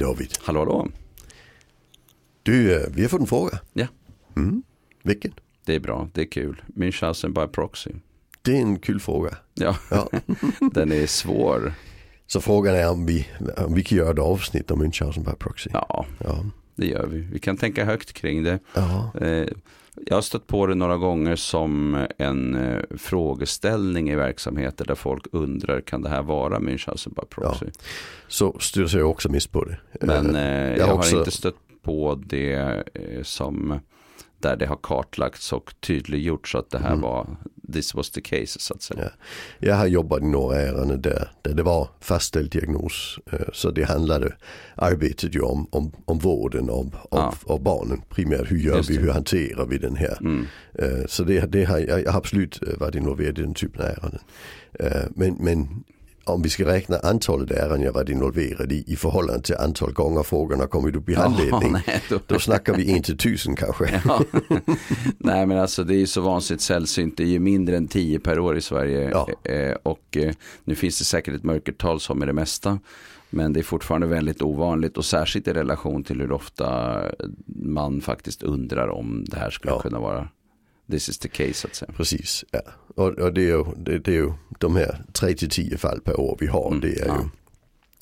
David. Hallå hallå. Du, eh, vi har fått en fråga. Ja. Mm. Vilken? Det är bra, det är kul. Münchhausen by proxy. Det är en kul fråga. Ja, Ja. den är svår. Så frågan är om vi, om vi kan göra ett avsnitt om Münchhausen by proxy. Ja, Ja. det gör vi. Vi kan tänka högt kring det. ja. Eh, Jag har stött på det några gånger som en eh, frågeställning i verksamheter där folk undrar kan det här vara Münchhausen proxy? Så styrelsen jag också mist på det. Men Eh, eh, jag har också- inte stött på det eh, som där det har kartlagts och tydliggjorts att det här Mm. var this was the case så att säga. Ja. Jag har jobbat i några ärenden där, där det var fastställd diagnos. eh, Så det handlade arbetet ju om, om, om vården av, Ja. av barnen. Primärt hur gör vi, hur hanterar vi den här. Mm. Eh, Så det, det har, jag jag har absolut eh, varit involverad i den typen av ärenden. Men, men om vi ska räkna antalet ärenden jag varit involverad i i förhållande till antal gånger frågorna kommit upp i handledning. nej, då, Då snackar vi till tusen kanske. ja. nej men alltså det är ju så vansinnigt sällsynt. Det är ju mindre än tio per år i Sverige. Ja. Eh, och eh, nu finns det säkert ett mörkertal som är det mesta. Men det är fortfarande väldigt ovanligt och särskilt i relation till hur ofta man faktiskt undrar om det här skulle Ja. kunna vara this is the case så att säga. Precis, ja. Och, och det, är ju, det, det är ju de här 3 till 10 fall per år vi har. Mm, Det, är ja. ju,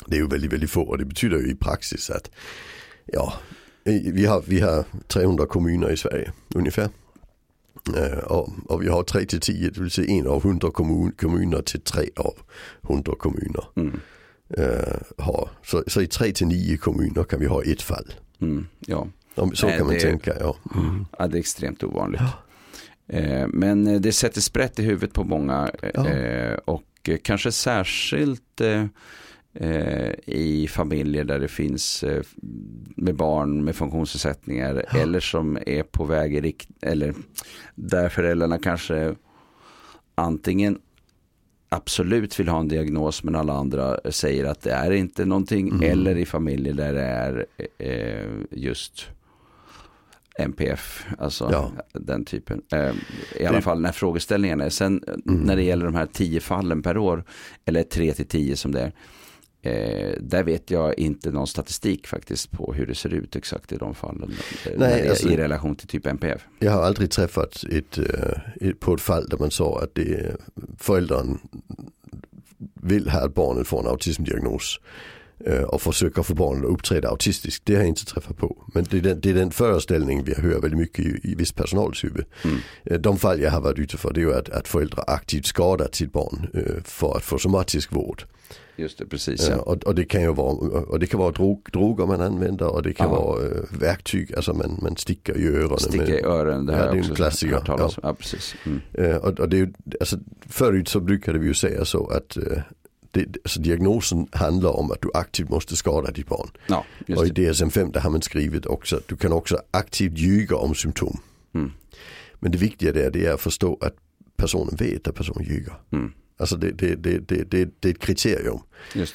det är ju väldigt, väldigt få och det betyder ju i praxis att ja, vi har, vi har 300 kommuner i Sverige ungefär. Eh, Och, och vi har 3 till 10, det vill säga en av 100 kommun, kommuner till 3 av 100 kommuner. Mm. eh, har. Så, så i 3 till 9 kommuner kan vi ha ett fall. Mm, ja. Så Nej, kan man det- tänka, ja. Mm. ja, det är extremt ovanligt. Eh, men eh, det sätter sprätt i huvudet på många Ja. eh, och eh, kanske särskilt eh, eh, i familjer där det finns eh, med barn med funktionsnedsättningar Ja. eller som är på väg i rikt eller där föräldrarna kanske antingen absolut vill ha en diagnos men alla andra säger att det är inte någonting Mm. eller i familjer där det är eh, just NPF, alltså Ja. den typen. Eh, I alla fall när frågeställningarna är. Sen eh, Mm. när det gäller de här tio fallen per år, eller tre till tio som det är, eh, där vet jag inte någon statistik faktiskt på hur det ser ut exakt i de fallen. eh, är alltså- I relation till typ NPF. Jag har aldrig träffat ett, eh, ett, på ett fall där man sa att det, föräldern vill ha att barnet får en autismdiagnos eh, och försöker få barnet att uppträda autistiskt. Det har jag inte träffat på. Men det är den, det är den föreställning vi hör väldigt mycket i, i viss personals huvud. Mm. Eh, De fall jag har varit ute för det är ju att, att föräldrar aktivt skadat sitt barn eh, för att få somatisk vård. Just det, precis. Ja. Ja. Och, och det kan ju vara, och det kan vara drog, droger man använder och det kan Ja. vara eh, verktyg, alltså man, man stickar i öronen. Sticka med- i öronen, det Ja, här det är en klassiker. om. Ja, precis. Mm. Eh, och, och det är alltså, förut så brukade vi ju säga så att eh, det, alltså, diagnosen handlar om att du aktivt måste skada ditt barn. Ja, och i det. DSM-5 där har man skrivit också att du kan också aktivt ljuga om symptom. Mm. Men det viktiga där det är att förstå att personen vet att personen ljuger. Mm. Alltså det, det, det, det, det, det är ett kriterium.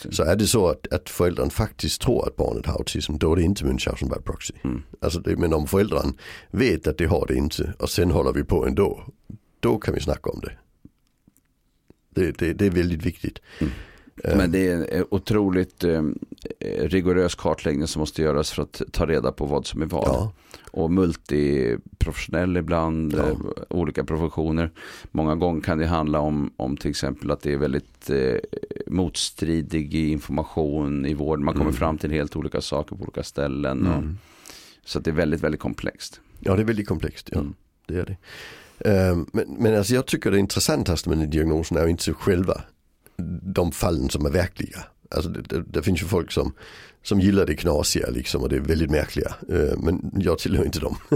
Så är det så att, att föräldern faktiskt tror att barnet har autism då är det inte Münchhausen by proxy. Mm. Alltså det, men om föräldern vet att det har det inte och sen håller vi på ändå. Då kan vi snacka om det. Det, det, det är väldigt viktigt. Mm. Eh, Men det är en otroligt eh, rigorös kartläggning som måste göras för att ta reda på vad som är vad. ja, Och multiprofessionell ibland, Ja. eh, olika professioner. Många gånger kan det handla om, om till exempel att det är väldigt eh, motstridig information i vården. Man kommer Mm. fram till helt olika saker på olika ställen. Och, mm. så det är väldigt, väldigt komplext. ja det är väldigt komplext. Ja, Mm. det är det. Eh, men, men alltså jag tycker det intressantast med den diagnosen är ju inte själva de fallen som är verkliga. Alltså det, det, det finns ju folk som, som gillar det knasiga liksom och det är väldigt märkliga. Eh, men jag tillhör inte dem.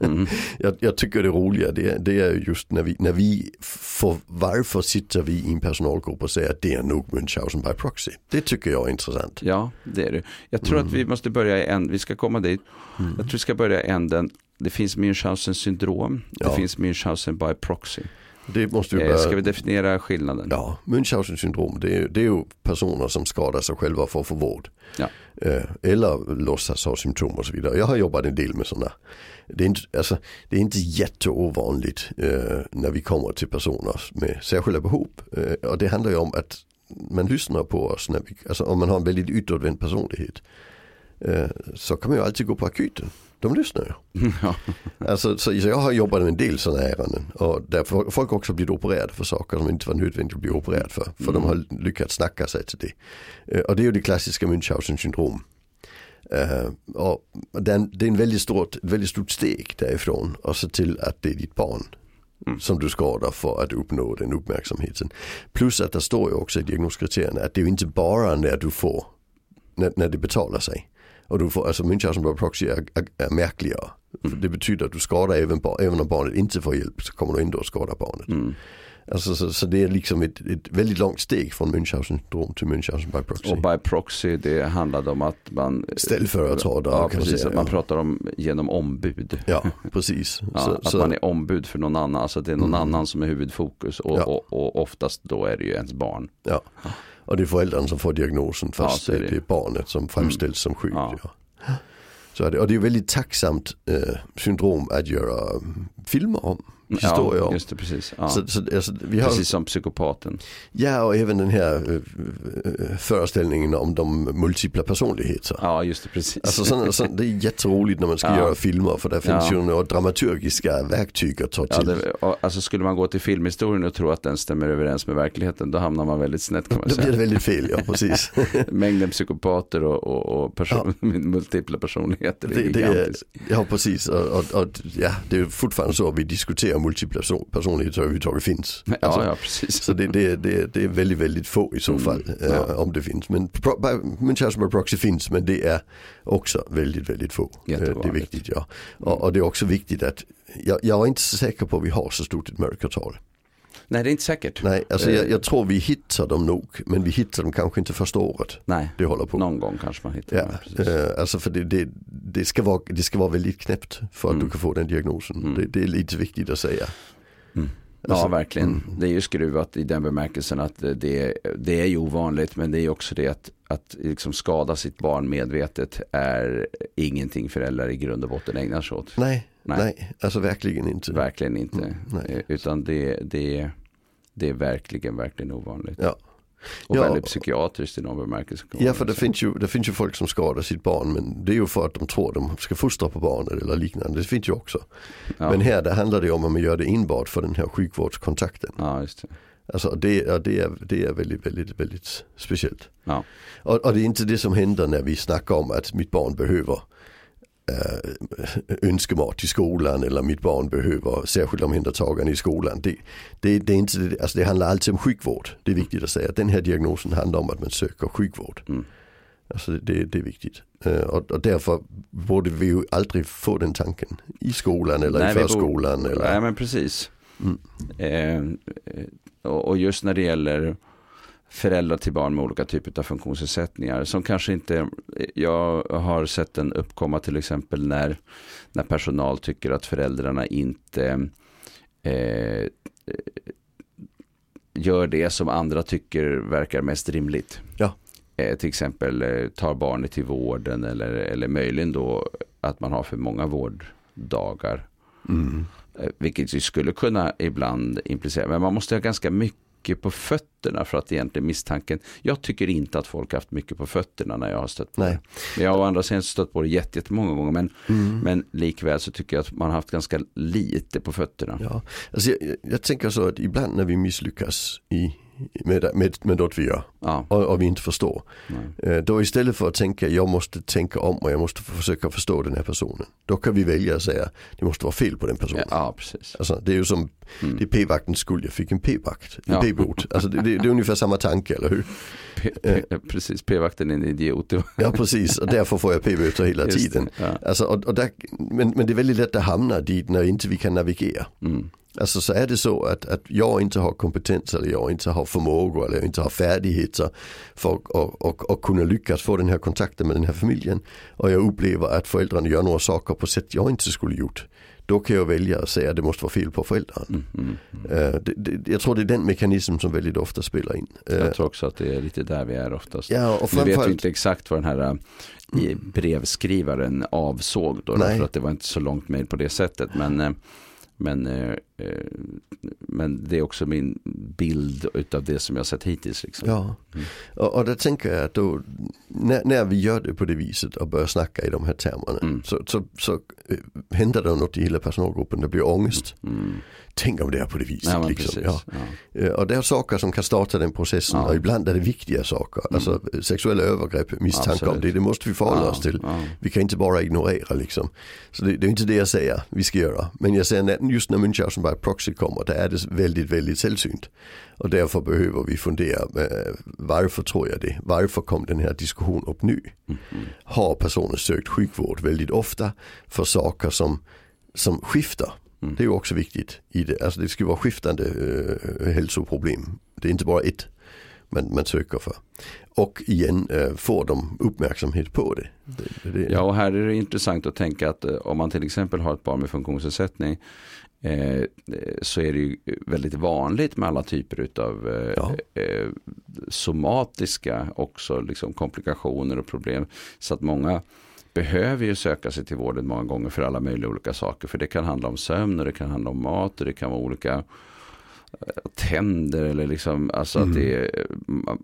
Mm. jag, jag tycker det roliga det, det är just när vi, när vi får, varför sitter vi i en personalgrupp och säger att det är nog Münchhausen by proxy. Det tycker jag är intressant. Ja, det är det. Jag tror att vi måste börja i en, vi ska komma dit. Mm. Jag tror vi ska börja i änden. Det finns Münchhausen syndrom. Det Ja. finns Münchhausen by proxy. Det måste vi Eh, ska vi definiera skillnaden? Ja, Münchhausen syndrom det är, det är ju personer som skadar sig själva för att få vård. Ja. Eh, eller låtsas ha symptom och så vidare. Jag har jobbat en del med sådana. Det är inte, alltså, det är inte jätteovanligt eh, när vi kommer till personer med särskilda behov. Eh, och det handlar ju om att man lyssnar på oss när vi, alltså om man har en väldigt utåtvänd personlighet. eh, så kan man ju alltid gå på akuten. De lyssnar ju. Ja. Alltså, så, jag har jobbat med en del sådana ärenden och där fo- folk också blivit opererade för saker som inte var nödvändigt att bli opererad för. För de har lyckats snacka sig till det. Eh, Och det är ju det klassiska Münchhausen syndrom. Eh, och det är en väldigt stort, ett väldigt stort steg därifrån och se till att det är ditt barn som du skadar för att uppnå den uppmärksamheten. Plus att det står ju också i diagnoskriterierna att det är ju inte bara när du får, när, när det betalar sig. Och du får, alltså Münchhausen by proxy är, är, är märkligare. För det betyder att du skadar även, även om barnet inte får hjälp så kommer du ändå att skada barnet. Mm. Alltså, så, så det är liksom ett, ett väldigt långt steg från Münchhausen syndrom till Münchhausen by proxy. Och by proxy det handlade om att man Ställföreträdare Ja, kan man precis. säga. Att man ja. pratar om genom ombud. Ja, precis. Ja, så, att så, man är ombud för någon annan, alltså det är någon Mm. annan som är huvudfokus och, Ja. och, och oftast då är det ju ens barn. ja. Och det är föräldrarna som får diagnosen fast så är det. det. är barnet som framställs som sjuk. Ja. Ja. Så är det, och det är väldigt tacksamt eh, syndrom att göra mm, filmer om, historier ja, om. just det, precis. Ja. Så, så, alltså, vi har, Precis som psykopaten. Ja och även den här eh, föreställningen om de multipla personligheter. Ja, just det, precis. Alltså sån, sån, det är jätteroligt när man ska Ja. göra filmer för där finns ju några dramaturgiska verktyg att ta till. det, och, alltså skulle man gå till filmhistorien och tro att den stämmer överens med verkligheten, då hamnar man väldigt snett kan man Då blir det säga. väldigt fel, ja precis. Mängden psykopater och, och, och person, multipla personligheter Det, det är, gigantisk. ja precis, och, och, ja, det är fortfarande så vi diskuterar multipla person- personligheter överhuvudtaget finns. Ja, Alltså, ja, precis. Så det, det, det, det är väldigt, väldigt få i så Mm, fall ja. eh, om det finns. Men pro- by- Munchausen by proxy finns men det är också väldigt, väldigt få. Eh, det är Jättevanligt. viktigt ja. Och, och det är också viktigt att jag, jag är inte så säker på att vi har så stort ett mörkertal. Nej, det är inte säkert. Nej, alltså jag, Eh. jag tror vi hittar dem nog men vi hittar dem kanske inte första året Nej, det håller på. någon gång kanske man hittar Ja, det. Precis. eh, alltså för det, det, det, ska vara, det ska vara väldigt knäppt för att Mm. du kan få den diagnosen. Mm. Det, det är lite viktigt att säga. Mm. Ja, Alltså, verkligen. mm. Det är ju skruvat i den bemärkelsen att det, det är ju ovanligt, men det är ju också det att, att liksom skada sitt barn medvetet är ingenting föräldrar i grund och botten ägnar sig åt. Nej, Nej. nej, alltså verkligen inte. Verkligen inte. Mm. Eh, Utan det, det, det är verkligen, verkligen ovanligt. Ja. Och Ja. väldigt psykiatriskt i någon bemärkelse. Ja för det finns, ju, det finns ju folk som skadar sitt barn men det är ju för att de tror att de ska fostra på barnet eller liknande. Det finns ju också. ja. Men här det handlar det om att man gör det enbart för den här sjukvårdskontakten. Ja, just det. Alltså det, det, är, det är väldigt, väldigt, väldigt speciellt. Ja. Och, och det är inte det som händer när vi snackar om att mitt barn behöver äh, önskemat i skolan eller mitt barn behöver särskilt omhändertagande i skolan. Det, det, det, är inte, alltså det handlar alltid om sjukvård. Det är viktigt att säga. Den här diagnosen handlar om att man söker sjukvård. Mm. Alltså det, det är viktigt. Eh, Och, och därför borde vi ju aldrig få den tanken i skolan eller Nej, i vi borde- förskolan. Nej, Eller, men precis. Mm. Eh, eh, och och just när det gäller föräldrar till barn med olika typer av funktionsnedsättningar som kanske inte, jag har sett den uppkomma till exempel när, när personal tycker att föräldrarna inte eh, gör det som andra tycker verkar mest rimligt. Ja. Eh, till exempel eh, tar barnet till vården eller, eller möjligen då att man har för många vårddagar. mm. Eh, Vilket ju skulle kunna ibland implicera, men man måste ha ganska mycket på fötterna för att egentligen misstanken, jag tycker inte att folk har haft mycket på fötterna när jag har stött på Nej. det. Jag har å andra sidan stött på det jätte- jättemånga gånger, men, Mm. men likväl så tycker jag att man har haft ganska lite på fötterna. Ja, alltså jag, jag tänker så att ibland när vi misslyckas i, med, med, med något vi gör Ja, och, och vi inte förstår. nej. Eh, Då istället för att tänka jag måste tänka om och jag måste försöka förstå den här personen. Då kan vi välja att säga det måste vara fel på den personen. ja, precis. Alltså, det är ju som, Mm. det är p-vaktens skuld, jag fick en p-vakt, en Ja. p-bot. Alltså, det, det, det är ungefär samma tanke, eller hur? P- p- precis, p-vakten är en idiot. Ja precis, och därför får jag p-böter hela Just tiden. Ja. Alltså, och, och där, men, men det är väldigt lätt att hamna dit när inte vi kan navigera. Mm. Alltså så är det så att, att jag inte har kompetens eller jag inte har förmågor eller jag inte har färdigheter för att och, och, och kunna lyckas få den här kontakten med den här familjen. Och jag upplever att föräldrarna gör några saker på sätt jag inte skulle gjort. Då kan jag välja att säga att det måste vara fel på föräldrarna. Mm, mm, mm. Eh, det, det, jag tror det är den mekanism som väldigt ofta spelar in. Eh, Jag tror också att det är lite där vi är oftast. ja, och Nu vet vi framförallt, inte exakt vad den här äh, i brevskrivaren avsåg då, för att det var inte så långt mejl på det sättet. Men, eh, men eh, eh, men det är också min bild utav det som jag sett hittills. Liksom. Ja, Mm. och, och där tänker jag att då, när, när vi gör det på det viset och börjar snacka i de här termerna Mm. så, så, så eh, händer det något i hela personalgruppen, det blir ångest. Mm. Tänk om det är på det viset. Ja, liksom. ja. Ja. Eh, Och det är saker som kan starta den processen och ibland är det viktiga saker. Alltså eh, sexuella övergrepp, misstankar om det, det måste vi förhålla oss till. Vi kan inte bara ignorera liksom. Så det, det är inte det jag säger vi ska göra. Men jag säger att just när Münchhausen by proxy kommer, då är det väldigt, väldigt sällsynt. Och därför behöver vi fundera, varför tror jag det? Varför kom den här diskussionen upp nu? Mm. Har personen sökt sjukvård väldigt ofta för saker som, som skiftar? Mm. Det är ju också viktigt. I det. Alltså det ska vara skiftande eh, hälsoproblem. Det är inte bara ett man, man söker för. Och igen eh, får de uppmärksamhet på det. det, det Ja, och här är det intressant att tänka att eh, om man till exempel har ett barn med funktionsnedsättning eh, så är det ju väldigt vanligt med alla typer av eh, Ja. eh, somatiska också liksom komplikationer och problem. Så att många behöver ju söka sig till vården många gånger för alla möjliga olika saker. För det kan handla om sömn och det kan handla om mat och det kan vara olika eh, tänder eller liksom alltså Mm. att det är eh,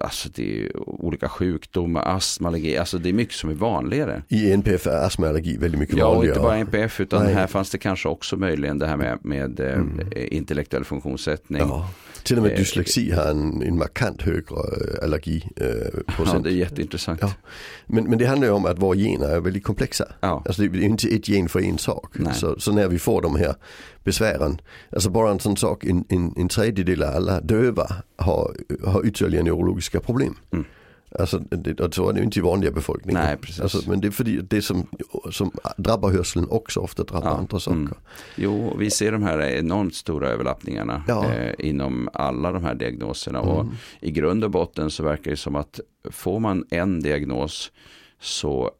alltså det är olika sjukdomar, astma, allergi, alltså det är mycket som är vanligare. I NPF är astmaallergi väldigt mycket Ja, vanligare. inte bara NPF utan Nej. här fanns det kanske också möjligen det här med, med eh, Mm. intellektuell funktionssättning. Ja. Till och med dyslexi har en, en markant högre eh, allergi eh, Ja, det är jätteintressant. Ja. men, men det handlar ju om att våra gener är väldigt komplexa. Ja. Alltså det är inte ett gen för en sak. Så, så när vi får de här besvären, alltså bara en sån sak, en, en, en tredjedel av alla döva har, har ytterligare neurologiska problem. Mm. Alltså, det, och så är det ju inte i vanliga befolkningen. Nej, precis. Alltså, men det är för det som, som drabbar hörseln också ofta drabbar Ja, andra saker. mm. Jo, vi ser de här enormt stora överlappningarna Ja. eh, inom alla de här diagnoserna. Och Mm. i grund och botten så verkar det som att får man en diagnos så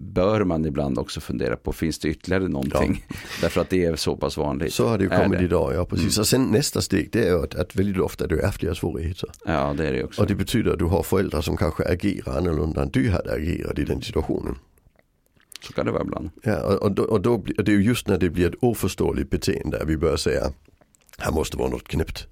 bör man ibland också fundera på finns det ytterligare någonting. Därför att det är så pass vanligt. Så har det ju kommit idag, ja precis. Mm. Och sen nästa steg det är att, att väldigt ofta är det ärftliga svårigheter. Ja, det är det också. Och det betyder att du har föräldrar som kanske agerar annorlunda än du hade agerat i den situationen. Så kan det vara ibland. Ja, och, och, då, och då och det är ju just när det blir ett oförståeligt beteende vi börjar säga här måste vara något knäppt.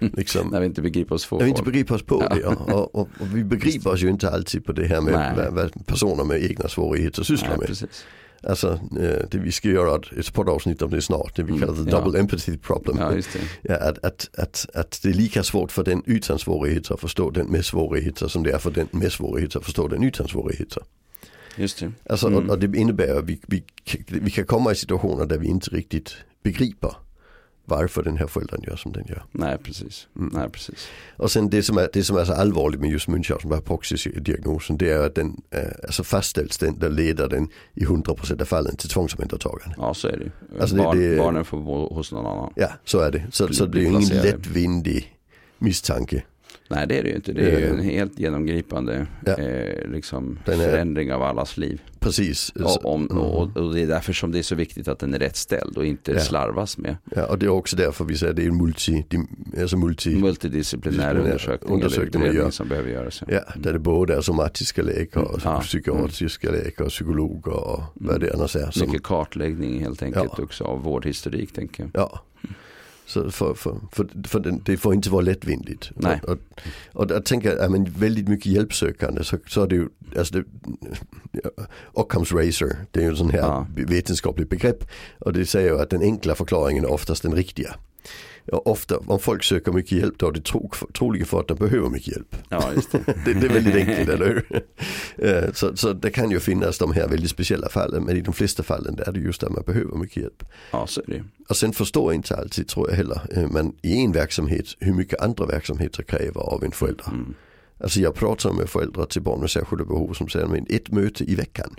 Liksom, När vi inte begriper oss få när vi inte begriper oss på det. Ja. Och, och, och vi begriper oss ju inte alltid på det här med vad, personer med egna svårigheter sysslar Nej, med. precis. Alltså, eh, det, vi ska göra ett, poddavsnitt om det snart, det vi Mm, kallar the ja. double empathy problem. Ja. Ja, att, att, att, att det är lika svårt för den utan svårigheter att förstå den med svårigheter som det är för den med svårigheter att förstå den utan svårigheter. Just det. Alltså, Mm. och, och det innebär att vi, vi, vi kan komma i situationer där vi inte riktigt begriper varför den här föräldern gör som den gör. Nej, precis. Mm. Nej, precis. Och sen det som är, det som är så allvarligt med just Münchhausen by proxy-diagnosen det är att den, eh, alltså fastställs den, där leder den i 100% av fallen till tvångsomhändertagande. Ja, så är det. Alltså Barn, det- Barnen får bo hos någon annan. Ja, så är det. Så, så det Blir ingen lättvindig misstanke. Nej, det är det ju inte. Det är ju en helt genomgripande Ja. eh, liksom är- förändring av allas liv. Precis. Och, om, Mm. och, och det är därför som det är så viktigt att den är rätt ställd och inte Ja. slarvas med. Ja, och det är också därför vi säger att det är en multi, alltså multi Multidisciplinär Disciplinär undersökning, undersökning eller utredning som behöver göras. Ja, där det både är somatiska läkare och Ja. psykiatriska läkare, psykologer och vad det annars är. Som, Mycket kartläggning helt enkelt Ja. också av vårdhistorik tänker jag. ja. Så för, för, för, för den, det får inte vara lättvindigt. Nej. Och, och, och jag tänker, är man väldigt mycket hjälpsökande så, så är det ju, alltså det, ja, Occam's razor, det är ju en sån här Ja. vetenskapligt begrepp. Och det säger ju att den enkla förklaringen är oftast den riktiga. Och ofta, om folk söker mycket hjälp då är det tro, troligen för att de behöver mycket hjälp. Ja, just det. det, det är väldigt enkelt, eller hur? Eh, så, så det kan ju finnas de här väldigt speciella fallen, men i de flesta fallen är det just där man behöver mycket hjälp. Ja, så är det. Och sen förstår jag inte alltid, tror jag heller, eh, men i en verksamhet hur mycket andra verksamheter kräver av en förälder. Mm. Alltså jag pratar med föräldrar till barn med särskilda behov som säger men ett möte i veckan.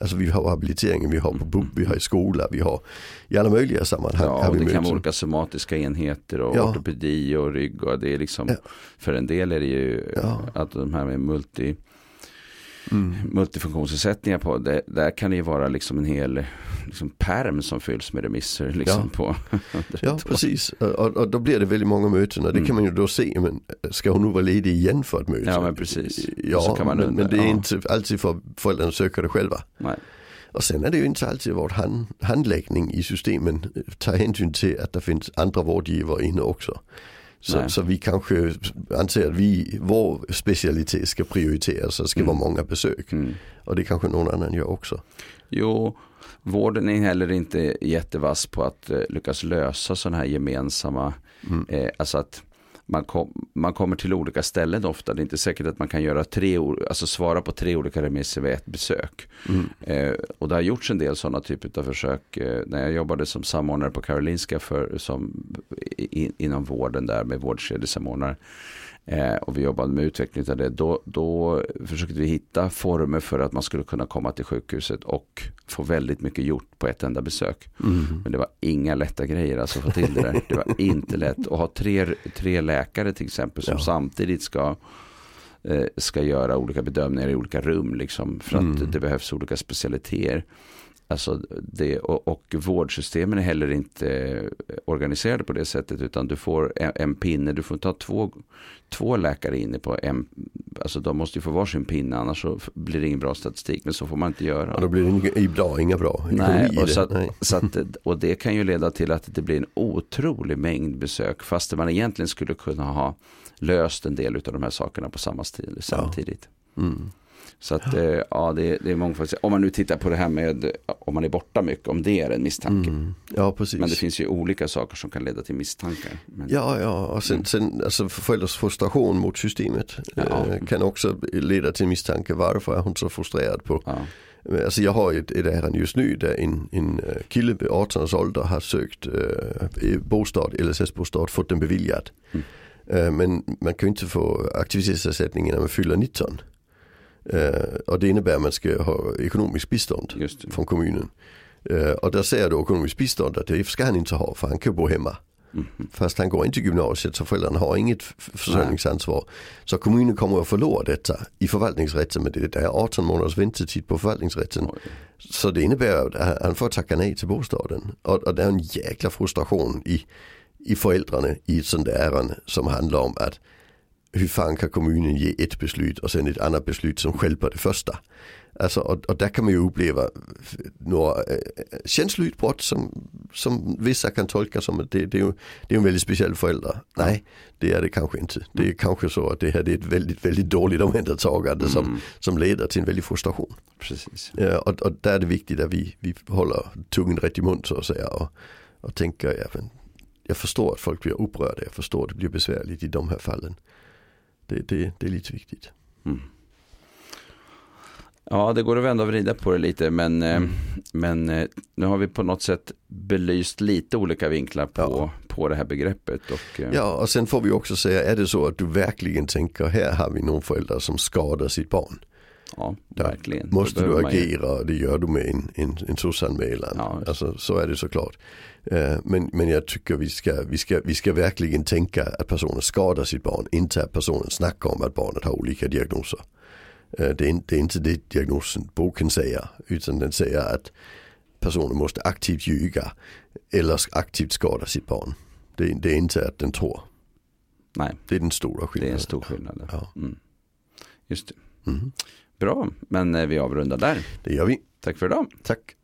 Alltså vi har habiliteringen, vi har på BUP, vi har i skola, vi har i alla möjliga sammanhang. Ja, och det kan vara olika somatiska enheter och Ja. ortopedi och rygg och det är liksom Ja. för en del är det ju Ja. att de här med multi, Mm. multifunktionsnedsättningar på, det, där kan det ju vara liksom en hel liksom perm som fylls med remisser liksom på. Ja precis, och, och då blir det väldigt många möten och det Mm. kan man ju då se, men ska hon nu vara ledig igen för ett möte? Ja, men precis. Ja, men, undra, men det är ja. inte alltid för föräldrarna söker det själva. Nej. Och sen är det ju inte alltid vår hand, handläggning i systemen tar hänsyn till att det finns andra vårdgivare inne också. Så, så, vi kanske anser att vi, vår specialitet ska prioriteras och ska mm. vara många besök. Mm. Och det kanske någon annan gör också. Jo, vården är heller inte jättevass på att eh, lyckas lösa sådana här gemensamma, mm. eh, alltså att man, kom, man kommer till olika ställen ofta. Det är inte säkert att man kan göra tre, alltså svara på tre olika remisser vid ett besök. Mm. Eh, och det har gjorts en del sådana typer av försök. Eh, när jag jobbade som samordnare på Karolinska för, som, i, inom vården där med vårdkedjesamordnare. Eh, och vi jobbade med utveckling av det. Då, då försökte vi hitta former för att man skulle kunna komma till sjukhuset och få väldigt mycket gjort på ett enda besök. Mm. Men det var inga lätta grejer alltså att få till det där. Det var inte lätt att ha tre, tre läkare till exempel som ja. samtidigt ska eh, ska göra olika bedömningar i olika rum liksom, för att mm. det behövs olika specialiteter. Alltså det, och, och vårdsystemen är heller inte organiserade på det sättet utan du får en, en pinne, du får ta två, två läkare inne på en, alltså de måste ju få varsin pinne annars så blir det ingen bra statistik men så får man inte göra. Ja, då blir det inga bra, inga bra Nej, och, så att, Nej. Så att, och det kan ju leda till att det blir en otrolig mängd besök fast man egentligen skulle kunna ha löst en del av de här sakerna på samma stil samtidigt. Ja. Mm. Så att eh, ja, det, det är mångfaldigt. Om man nu tittar på det här med om man är borta mycket, om det är en misstanke. Mm. Ja, precis. Men det finns ju olika saker som kan leda till misstankar. Men... Ja, ja, och sen, mm. sen alltså föräldrars frustration mot systemet ja. eh, kan också leda till misstanke. Varför är hon så frustrerad på ja. Alltså jag har ett, ett ärende just nu där en, en øh, kille vid 18 års ålder har sökt eh, bostad, LSS-bostad, fått den beviljad. Mm. Eh, men man kan ju inte få aktivitetsersättning när man fyller 19. Uh, och det innebär att man ska ha ekonomisk bistånd från kommunen. Uh, och där säger då ekonomisk bistånd att det ska han inte ha för han kan bo hemma. Mm. Fast han går inte gymnasiet så föräldrarna har inget försörjningsansvar. Så kommunen kommer att förlora detta i förvaltningsrätten med det är 18 månaders väntetid på förvaltningsrätten. Oj. Så det innebär att han får tacka nej till bostaden. Och, och det är en jäkla frustration i, i föräldrarna i ett sånt ärende som handlar om att hur fan kan kommunen ge ett beslut och sen ett annat beslut som skälper det första. Alltså, och, och där kan man ju uppleva några äh, känsloutbrott som, som vissa kan tolka som att det, det, är, det är en väldigt speciell förälder. Nej, det är det kanske inte. Det är kanske så att det här är ett väldigt, väldigt dåligt omhändertagande mm. som, som leder till en väldig frustration. Precis. Ja, och, och där är det viktigt att vi, vi håller tungan rätt i mun så att säga och, och tänker, ja, men, jag förstår att folk blir upprörda, jag förstår att det blir besvärligt i de här fallen. Det, det, det är lite viktigt. Mm. Ja, det går att vända och vrida på det lite, men, eh, mm. men eh, nu har vi på något sätt belyst lite olika vinklar på, ja. på det här begreppet. Och, eh, ja, och sen får vi också säga, är det så att du verkligen tänker, här har vi någon förälder som skadar sitt barn. Ja, verkligen. Måste du agera, ju... det gör du med en, en, en SOS-anmälan. Ja, alltså, så är det såklart. Eh, men, men jag tycker vi ska, vi, ska, vi ska verkligen tänka att personen skadar sitt barn, inte att personen snackar om att barnet har olika diagnoser. Eh, det är, det är inte det diagnosen boken säger, utan den säger att personen måste aktivt ljuga eller aktivt skada sitt barn. Det, det är inte att den tror. Nej. Det är den stora skillnaden. Det är en stor skillnad. Ja. Mm. Just det. Mm. Bra, men eh, vi avrundar där. Det gör vi. Tack för idag. Tack.